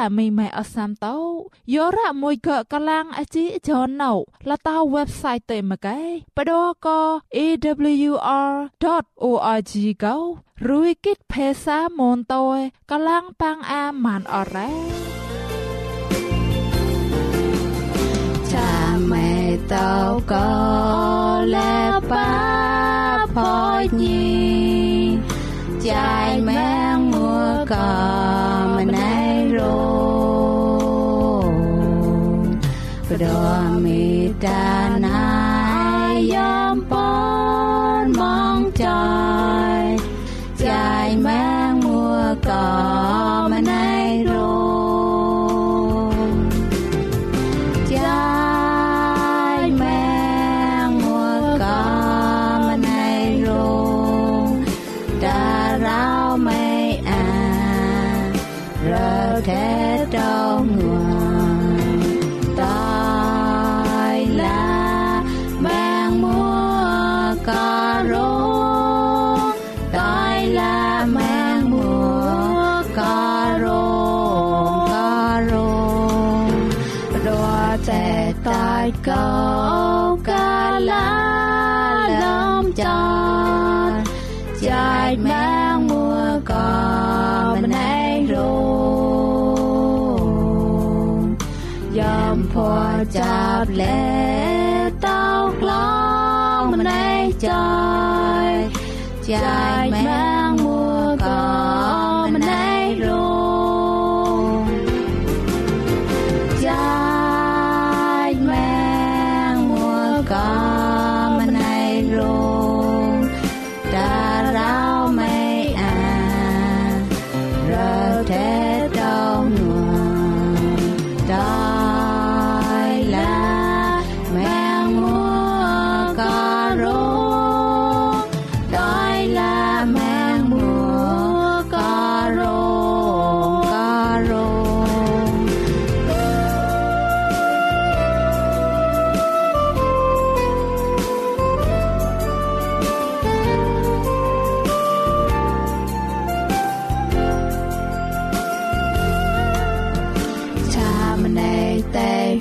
តែមីម៉ែអសាមតោយោរ៉ាមួយកកឡាំងអជីចនណៅលតា website ទេមកែបដក awr.org កោរួយគិតភាសាមនតោកឡាំងប៉ាងអាម៉ានអរ៉ាចាមេតោកោលេប៉ាផោញីចៃមែងមួកមណៃរោ បដមេតាណាយ៉ាំ លែតោក្លងម្នៃចាយចាយម៉ា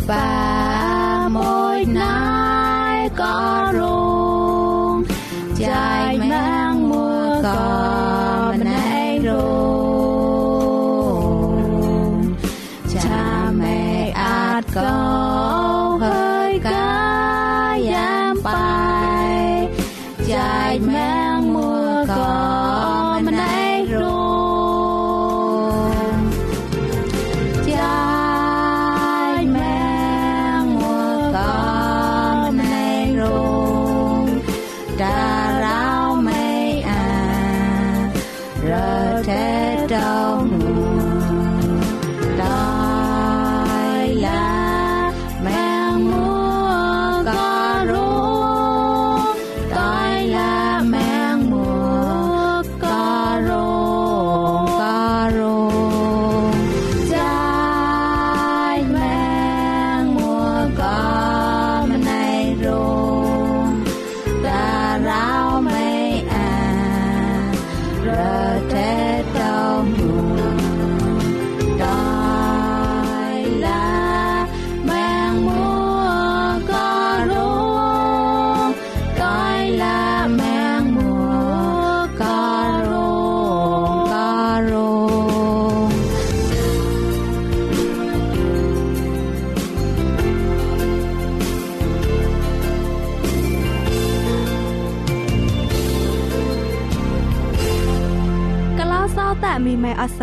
ក៏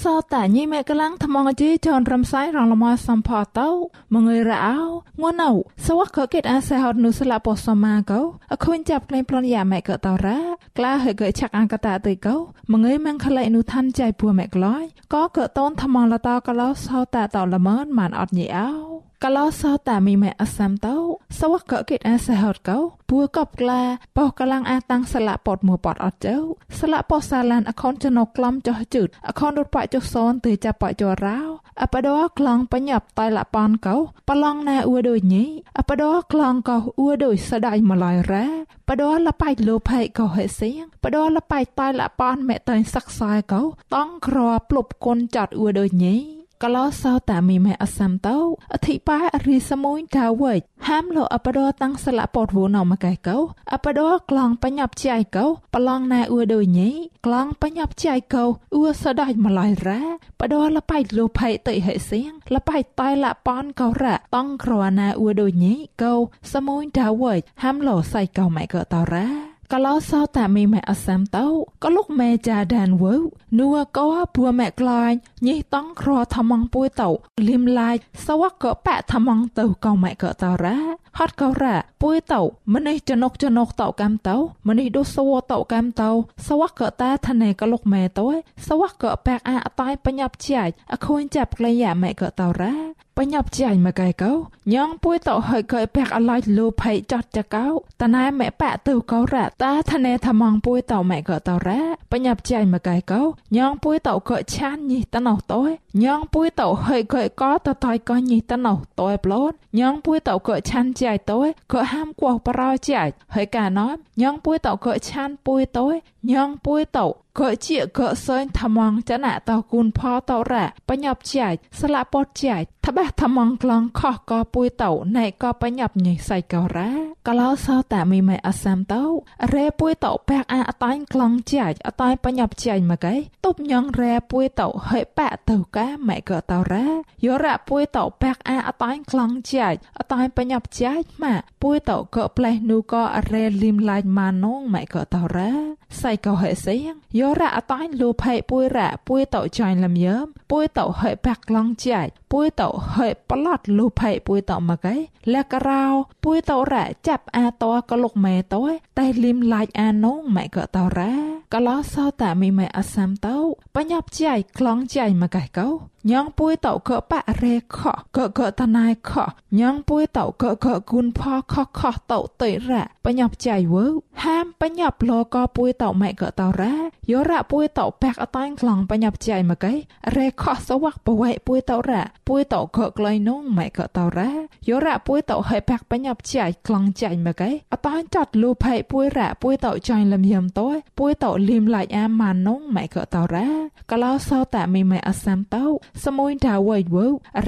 សោតាញីមេកលាំងថ្មងជីចនរំសាយរងលមសំផតោមងើយរអោងួនអោសវកកេតអាសេហត់នុស្លាពសមាកោអខុញចាប់ក្លែងប្លន់យ៉ាមេកតរ៉ាក្លាហេកឆាក់អង្កតាទៅកោមងើយមងខលៃនុឋានចៃពួមេក្លយក៏កតនថ្មងលតកលោសោតាតលមនមានអត់ញីអោ កលោសោតាមីម៉ែអសាំតោសវកកេតអាសេហតកោពួកបក្លាបោះកលាំងអាតាំងស្លាពតមួពតអត់ចៅស្លាពសាឡានអខុនចណកក្លំចោះជឺតអខុនរត់បចុះសនទៅចាប់បចរោអបដោក្លងបញ្ញាប់តៃលប៉នកោប្រឡងណែអ៊ូដូចញីអបដោក្លងកោអ៊ូដូចស្ដាយម្លាយរ៉ាបដោលបៃលោផៃកោហេសៀងបដោលបៃតៃលប៉នមេតៃស័កសាយកោតង់ក្រផ្លប់គុនចាត់អ៊ូដូចញី កលោសោតាមីម៉ែអសាំតោអធិបាយរីសមួយកាវៃហាមលោអបដោតាំងស្លាពតវណមកែកោអបដោក្លងបញ្ញាប់ចៃកោប្រឡងណែអ៊ូដូចញីក្លងបញ្ញាប់ចៃកោអ៊ូសដាច់ម្លាយរ៉ាបដោលបៃលោផៃតិហេសៀងលបៃតៃលប៉នកោរ៉ាតង់ក្រណាអ៊ូដូចញីកោសមួយដាវៃហាមលោសៃកោម៉ែកោតរ៉ា កលោសោតាមីម៉ែអសាំតោក៏លោកម៉ែចាដានវើនួក៏ពួម៉ែក្លាញ់ញីតង់ក្រថ្មងពួយតោលឹមឡាយសវកក៏ប៉ថ្មងទៅក៏ម៉ែក៏តរ៉ា ហត់ក៏រ៉ាពួយតោម្នេះចនុកចនុកតោកំតោម្នេះដូសវតោកំតោសវកក៏តាឋានេក៏លោកម៉ែតោសវកក៏ប៉អាអតៃបញ្ញាប់ជាចអខូនចាប់ក្លែយ៉ាម៉ែក៏តរ៉ាបញ្ញាប់ចាញ់មកកែកោញងពួយតោហើយកែពាក់អឡៃលូភ័យចាត់ចកោតណែម៉ែប៉ទៅកោរ៉ាតាឋានេថ្មងពួយតោម៉ែក៏តរ៉ាបញ្ញាប់ចាញ់មកកែកោញងពួយតោក៏ឆានញីតណោតោញងពួយតោហើយកែកោតតៃក៏ញីតណោតោប្លូនញងពួយតោក៏ឆានចៃតោក៏ហាមគោះប្រោចៃហើយកាណោញងពួយតោក៏ឆានពួយតោ ញងពួយតោក៏ជាក៏សើញថ្មងចណាតគូនផតរ៉ាបញ្ញាប់ជាចស្លាពតជាចថាបះថ្មងក្លងខោះក៏ពួយតោណែក៏បញ្ញាប់ញីសៃក៏រ៉ាក៏ឡោសោតាមីម៉ែអសាំតោរ៉េពួយតោបែកអាអតាញ់ក្លងជាចអតាញ់បញ្ញាប់ជាចមកឯតុបញងរ៉េពួយតោហើយប៉ទៅកាម៉ែក៏តោរ៉ាយោរ៉ាពួយតោបែកអាអតាញ់ក្លងជាចអតាញ់បញ្ញាប់ជាចម៉ាពួយតោក៏ផ្លេះនូក៏រ៉េលឹមឡាញម៉ានងម៉ែក៏តោរ៉ាសៃក៏ហេសៀងយោរ៉ាអតាញ់លូផៃពួយរ៉ាពួយតោចាញ់លំយើមពួយតោហេបាក់ឡងចាច់ពួយតោហេប្លត់លូផៃពួយតោមកឯលះការោពួយតោរ៉ាចាប់អាតោក៏លុកម៉ែតោតែលឹមឡាច់អានងម៉ែក៏តោរ៉ាក៏ឡោសោតាមីម៉ែអសាំតោបញ្ញាប់ចាច់ក្លងចាច់មកឯកោ ញងពួយតោក៏ប៉រេខក៏ក៏តណៃខញងពួយតោក៏ក៏គុនផខខតោតៃរ៉ាបញ្ញាប់ចាច់វើហាមបញ្ញាប់លក៏ពួយតោម៉ែក៏តោរ៉ាយោរ៉ាពួយតោបែកអតាញ់ក្លងបញ្ញាប់ចាច់មកឯរេខសវ័កបវៃពួយតោរ៉ាពួយតោក៏ក្លៃនងម៉ែក៏តោរ៉ាយោរ៉ាពួយតោហេបែកបញ្ញាប់ចាច់ក្លងចាច់មកឯអតាញ់ចាត់លូផៃពួយរ៉ាពួយតោចាញ់លំយំតោពួយពួយតោលីមឡាច់អាម៉ានងម៉ែក៏តោរ៉ាកលោសោតាមីម៉ែអសាំតោសមួយដាវៃវ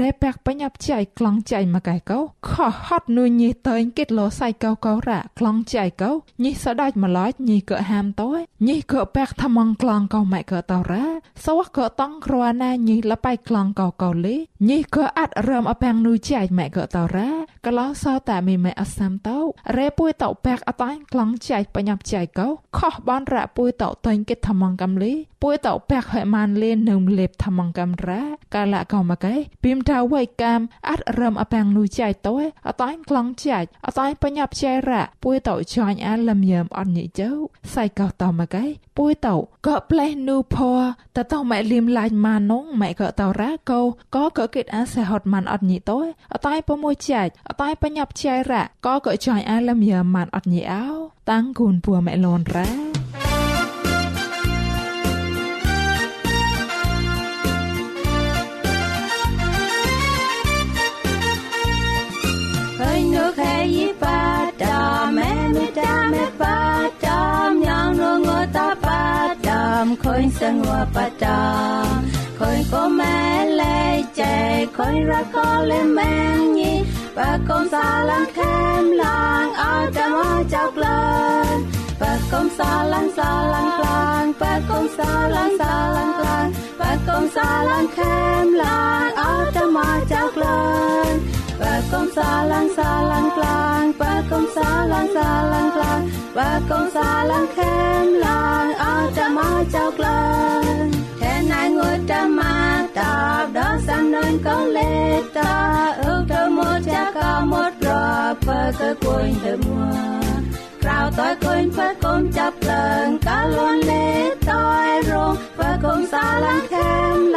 រ៉េប៉ាក់បញ្ញាប់ចៃក្លងចៃមកកែកោខហត់នុយញីតើញគិតលោសៃកោកោរ៉ាក្លងចៃកោញីសដាច់ម្លាច់ញីក៏ហាមតើញីក៏ប៉ាក់ថ្មងក្លងកោម៉ែក៏តរ៉ាសវក៏តង់ក្រណាញីលបៃក្លងកោកោលេញីក៏អាត់រំអប៉ាំងនុយចៃម៉ែក៏តរ៉ាកលោសោតែមីម៉ែអសាំតោរ៉េពួយតោប៉ាក់អតាញ់ក្លងចៃបញ្ញាប់ចៃកោខោះបនរ៉ាពួយតោតើញគិតថ្មងកំលី ពួយតោប៉ាក់ហើយម៉ានលេនឹមលេបថ្មងកំរ៉ាកាលៈកោមកែពីមតាវៃកាមអាត់រំអប៉ាំងនុយចៃតោអតាញ់ក្លងចៃអតាញ់បញ្ញាប់ចៃរ៉ាពួយតោចាញ់អាលឹមយ៉ាមអត់ញីចៅសៃកោតោមកែពួយតោក៏ផ្លេះនូផតតោម៉ែលឹមឡាញ់ម៉ានងម៉ែក៏តោរ៉ាកោក៏ក៏គិតអាសេហត់ម៉ានអត់ញីតោអតាញ់ពមួយចៃអតាញ់បញ្ញាប់ចៃរ៉ាក៏ក៏ចាញ់អាលឹមយ៉ាមម៉ានអត់ញីអោតាំងគូនពួម៉ែលនរ៉ា คอยสงวปตาคอยก็แม่เลยใจคอยรักก็เลยแม่นี้ปากกมสาลังแคมลางเอาแต่ว่าเจ้ากลอนปากกมสาลังสาลังกลางปากกมสาลังสาลังกลางปากกมสาลังแคมลางเอาแต่มาเจ้ากลอน đàm khơi sân ngô ba đàm khơi có mẹ lê chạy khơi ra có lên men nhi ba con xa lăng khem lăng ở đàm ở chọc lên ba con xa lăng xa lăng lăng ba con xa lăng xa lăng lăng ba con xa lăng khem lăng ở đàm ở chọc lên ba con xa lăng xa lăng lăng ba con xa lăng xa lăng lăng ba con xa lăng khem lăng ở trăm ở chọc lên thế này ngồi trăm mà đạp đó sang nên có lệ ta ước thơ một cha ca một rọ phơ cơ quên thơ mùa rào tôi quên phơ con chấp lần cả luôn lệ tôi rong phơ con xa lăng khem lăng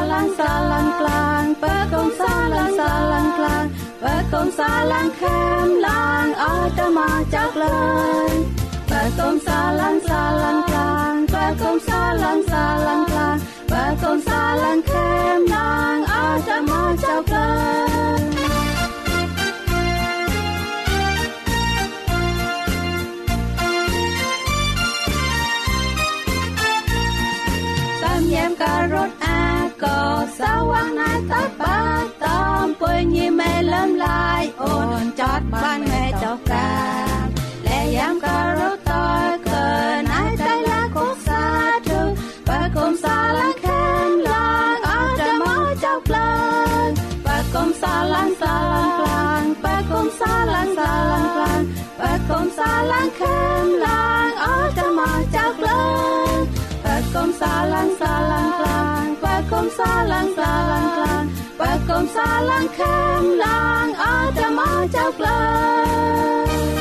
កុំសាឡាំងសាឡាំងខ្លាំងបើកុំសាឡាំងសាឡាំងខ្លាំងបើកុំសាឡាំងខែមឡើងអត់ទៅមកចាក់លើបើកុំសាឡាំងសាឡាំងខ្លាំងបើកុំសាឡាំងសាឡាំងខ្លាំងបើកុំសាឡាំងខែមឡើងអត់ទៅមកចាក់លើញ៉ាំ សាវាងណាតបាតំពុញញីមេលំឡាយអូនចតបានមេចោកាលែយ៉ាំការ៉ុតតកើណៃតៃឡាកូសាទើបើគុំសាឡាខែមឡាអត់តែមកចោក្លានបើគុំសាឡាសាឡាក្លានបើគុំសាឡាសាឡាក្លានបើគុំសាឡាខែមឡាអត់ salang salang klang pa kom salang kham lang a ma chau klang ក៏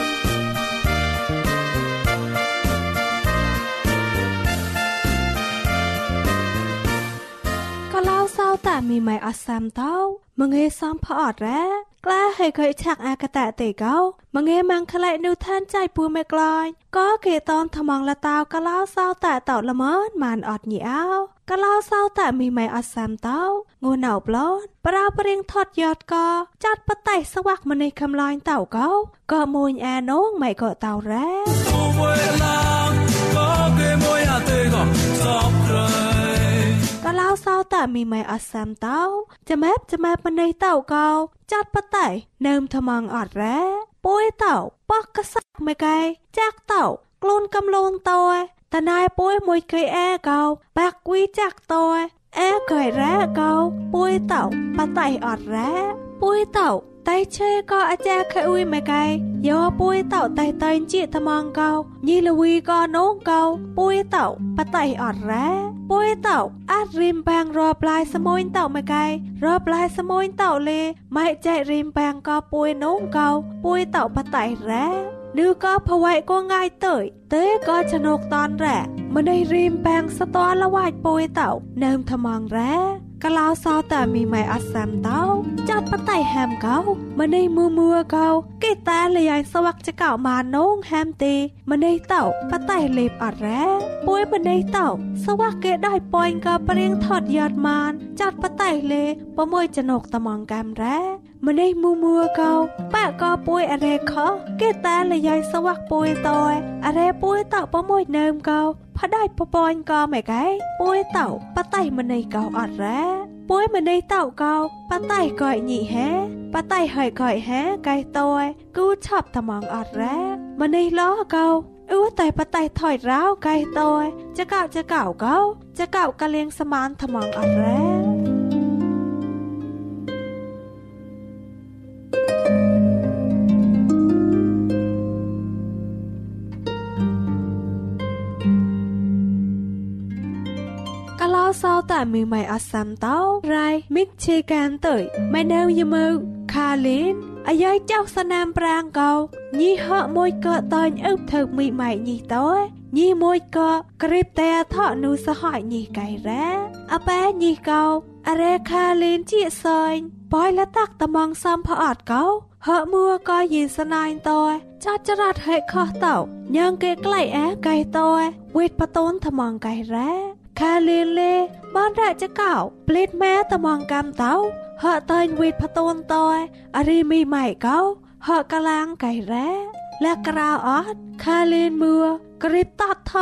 តាមីម៉ៃអសាំតោមងេសំផអត់រ៉ាក្លាហេខិឆាក់អាកតៈតេកោមងេម៉ាំងក្លែនូឋានចៃពូមេក្លាញ់ក៏គេតនថ្មងលតាវកឡៅសោតាតោល្មនម៉ានអត់ញីអោកឡៅសោតាមីម៉ៃអសាំតោងួនអោប្លន់ប្រោព្រៀងថត់យត់ក៏ចាត់បតៃស្វាក់ម្នេះកំឡាញ់តោកោក៏មួយអានងម៉ៃក៏តោរ៉ា ក៏ឡៅសោតាមីម៉ៃអសាំតោចាំែបចាំែបម្នេះតោកោចាត់បតៃនឹមថ្មងអត់រ៉ាពួយតោប៉ះកសាក់មួយកែចាក់តោខ្លួនកំលូនតោតណៃពួយមួយគេអែកោបាក់គួយចាក់តោអែកែរ៉ាកោពួយតោបតៃអត់រ៉ាពួយតោ តៃឆេក៏អាចារ្យខអ៊ុយម៉ែកែយោពួយតោតៃតៃជីថ្មងកោញីលវីក៏នងកោពួយតោបតៃអត់រ៉ាពួយតោអាចរីមបាំងរប្លាយសមួយតោម៉ែកែរប្លាយសមួយតោលេម៉ែចែករីមបាំងក៏ពួយនងកោពួយតោបតៃរ៉ាぬក៏ភវៃក៏ងាយទៅទេក៏ฉนกតនរ៉ាម្នេះរីមបាំងសតលវាច់ពួយតោនឹមថ្មងរ៉ា កឡៅសោតាមីម៉ៃអសាំតោចាត់បតៃហាមកោម្នេះមួមួកោគេតាលយាយសវាក់ចកោម៉ានងហាមទេម្នេះតោបតៃលេបអរ៉ាពួយម្នេះតោសវាក់គេដៃប៉យក៏ព្រៀងថត់យ៉ាត់ម៉ានចាត់បតៃលេប្រមួយចណុកតំងកាមរ៉ាម្នេះមួមួកោប៉ាក៏ពួយអរេខគេតាលយាយសវាក់ពួយតោអរេពួយតោប្រមួយនៅមកោ ផដៃប្រពញក៏មិនកែពួយតោបតៃម្នៃកោអត់រ៉ាពួយម្នៃតោកោបតៃកោញីហេបតៃហើយកោហេកែតយគូឆប់ត្មងអត់រ៉ាម្នៃឡកោអ៊ូតែបតៃថយរោកែតយចកោចកោកោចកោកលៀងសមានត្មងអត់រ៉ា សោតែមីម៉ៃអសាំតោរ៉ៃមិកជេកានទៅម៉ែនៅយមើខាលីនអាយ៉ៃចៅសណាមប្រាងកោញីហកមួយក៏តាញ់អឹបធ្វើមីម៉ៃញីតោញីមួយក៏ក្រីបតែថោនូសហយញីកៃរ៉ាអប៉ែញីកោអរេខាលីនជាសើញប៉យលតាក់តំងសំផអត់កោហកមួក៏យីសណាញ់តោចាត់ចរ៉ាត់ហេខោះតោញ៉ងគេក្លៃអែកៃតោវេតបតូនថ្មងកៃរ៉ា ខាលេលេបានរចកោប្លេតម៉ែតំងកំតោហកតាញ់វិតផតូនតយអរីមីម៉ៃកោហកកឡាងកៃរ៉ាលាក្រៅអត់ខាលេនមួក្រីបតតថ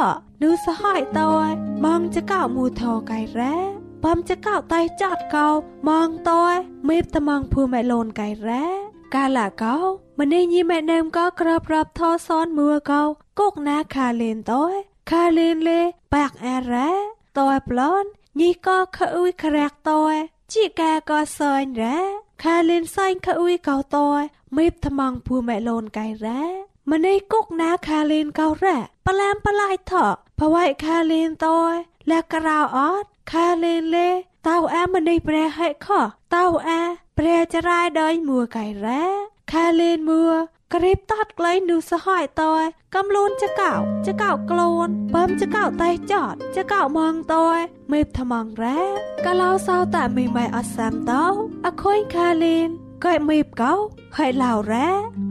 នូសហយតយម៉ងចកោមូថកៃរ៉ាបំចកោតៃចាត់កោម៉ងតយមេបតំងភូម៉ែលូនកៃរ៉ាកាលាកោម្នេះញីម៉ែនឹមក៏ក្របរាប់ថសនមួកោគកណាខាលេនតយខាលេនលេបាក់អរ៉ា តើប្លន់ញីក៏ខអ៊ុយក្រាក់តើជីកាក៏សែងរ៉ាខាលិនសែងខអ៊ុយកោតើមេបថ្មងភូម៉ែលូនកៃរ៉ាម្នេះគុកណាខាលិនកោរ៉ាប្លាមប្លាយថោភវៃខាលិនតើលះក្រៅអត់ខាលិនលេតៅអាម្នេះប្រែហេខតៅអាប្រែចរាយដោយមួកៃរ៉ាខាលិនមួ กรีบตอดไกลนูสหายตอยกำลูนจะเก่าจะเก่าโกลนเปิมจะเก่าไตจอด จะเก่ามองตอยเม็บทมองแร้กะเล่าเศร้าแต่ไม่ไม่อัสามเต้าอคอยคาลินก็เม็บเก่าให้เหล่าแร้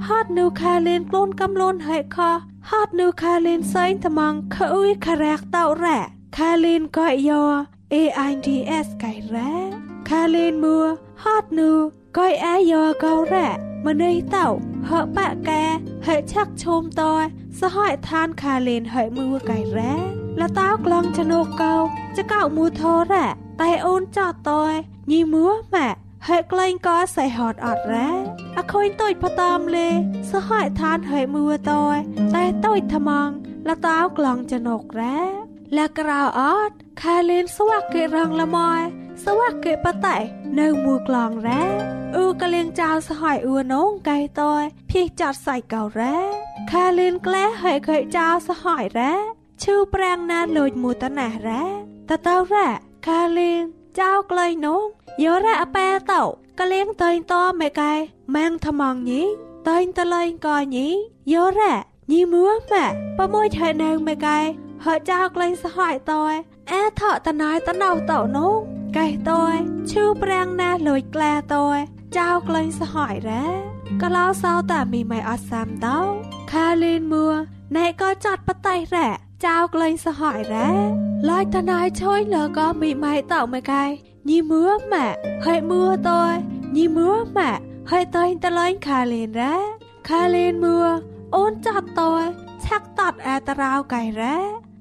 ฮอดนูคาลินกลูนกำลูนให้คอฮอดนูคาลินไซน์ทมองขอุ้ยคาแรกเต้าแร้คาลินก็ยอ AIDS ไก่แร้คาลินมัวฮอดนู កែអាយោកោរ៉ាម្នេះតោហបាក់កែហេឆាក់ឈុំតសហយឋានខាលេនហេមួកៃរ៉ាលតោក្លងចណូកោចកៅមូធរ៉ាតែអូនចតតញីមួម៉ាក់ហេក្លែងក៏សៃហត់អត់រ៉ាអខូនតុយផតាមលេសហយឋានហេមួតតែតុយថ្មងលតោក្លងចណូករ៉ាលក្រៅអត់ខាលេនស្វាក់គេរងល្មយសវៈកេបតៃ នៅមួយក្លងរ៉ាអ៊ូកលៀងចៅសហយអ៊ូនងកៃតយភីចាត់សៃកោរ៉ាខាលៀនក្លែហើយខៃចៅសហយរ៉ាឈឺប្រាំងណាលូចមួយតណារ៉ាតតោរ៉ាខាលៀនចៅក្លែងនងយោរ៉ាអប៉ែតោកលៀងតៃតមេកែម៉ាំងថ្មងញីតៃតលែងកោញីយោរ៉ាញីមួម៉ាប្រមួយឆៃនៅមេកែហើយចៅក្លែងសហយតយអែថតណៃតណៅតោនង កែតយឈឺប្រាំងណាលួយក្លាតយចៅក្លែងសហយរ៉ាក៏ឡោសោតាមីម៉ៃអត់សាំតោខាលីនមួណែក៏ចាត់បតៃរ៉ាចៅក្លែងសហយរ៉ាឡាយតណៃឆុយលក៏មីម៉ៃតោមួយកែញីមួម៉ាហើយមួតយញីមួម៉ាហើយតៃតលែងខាលីនរ៉ាខាលីនមួអូនចាត់តយឆាក់តាត់អែតរោកៃរ៉ា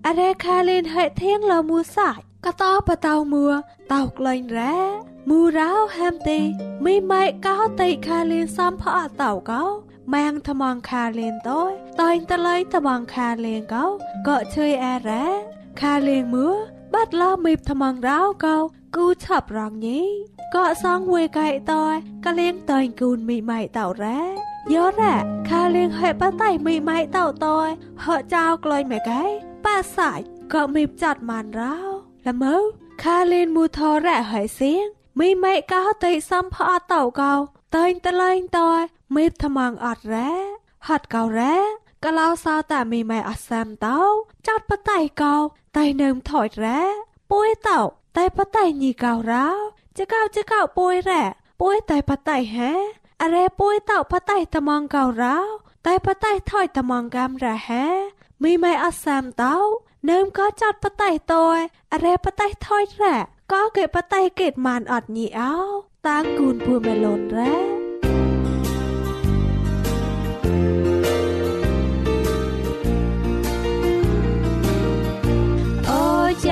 អរេខាលីនហើយធៀងលមួសាច់ កតោបតោមួតោក្លែងរ៉ាមូរោហាំទេមីម៉ៃកោតៃខាលៀនសំផអតោកោម៉ាងថ្មងខាលៀនតយតៃតឡៃថ្មងខាលៀនកោក៏ជឿអរ៉ាខាលៀនមួបាត់ឡោមីបថ្មងរោកោគូឆាប់រងញីក៏សងវេកៃតយកលៀងតៃគូនមីម៉ៃតោរ៉ាយោរ៉ាខាលៀងហេបតៃមីម៉ៃតោតយហកចៅក្លែងម៉ែកែប៉ាសាច់ក៏មីបចាត់ម៉ានរោ ល្មើខាលេនមូថរ៉ហើយសៀងមីម៉ែកោតៃសំផអតោកោតៃតលែងតយមេបថ្មងអត់រ៉ាហត់កោរ៉ាកឡោសោតាមីម៉ែអសាំតោចាត់បតៃកោតៃនឹមថយរ៉ាពួយតោតៃបតៃញីកោរោចកោចកោពួយរ៉ាពួយតៃបតៃហាអរ៉េពួយតោបតៃថ្មងកោរោតៃបតៃថយថ្មងកំរ៉ាហាមីម៉ែអសាំតោ เนิมก็จัดปะไตตัวอะไรปะไตถอยแร่ก็เกิดปะไตเกิดมานอดนี่เอาตางกูนพูเมลอนแร่ใจ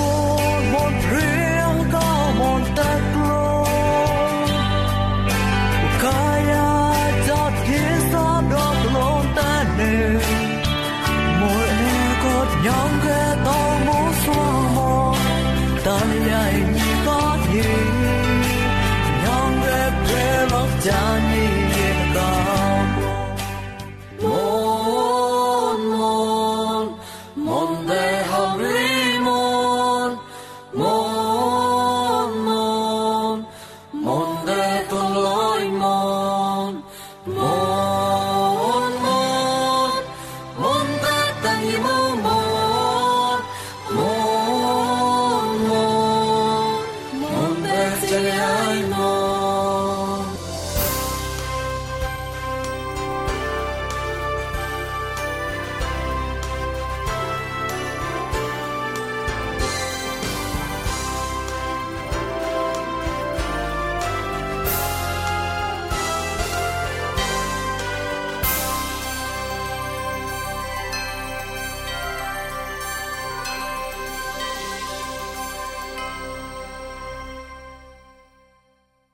영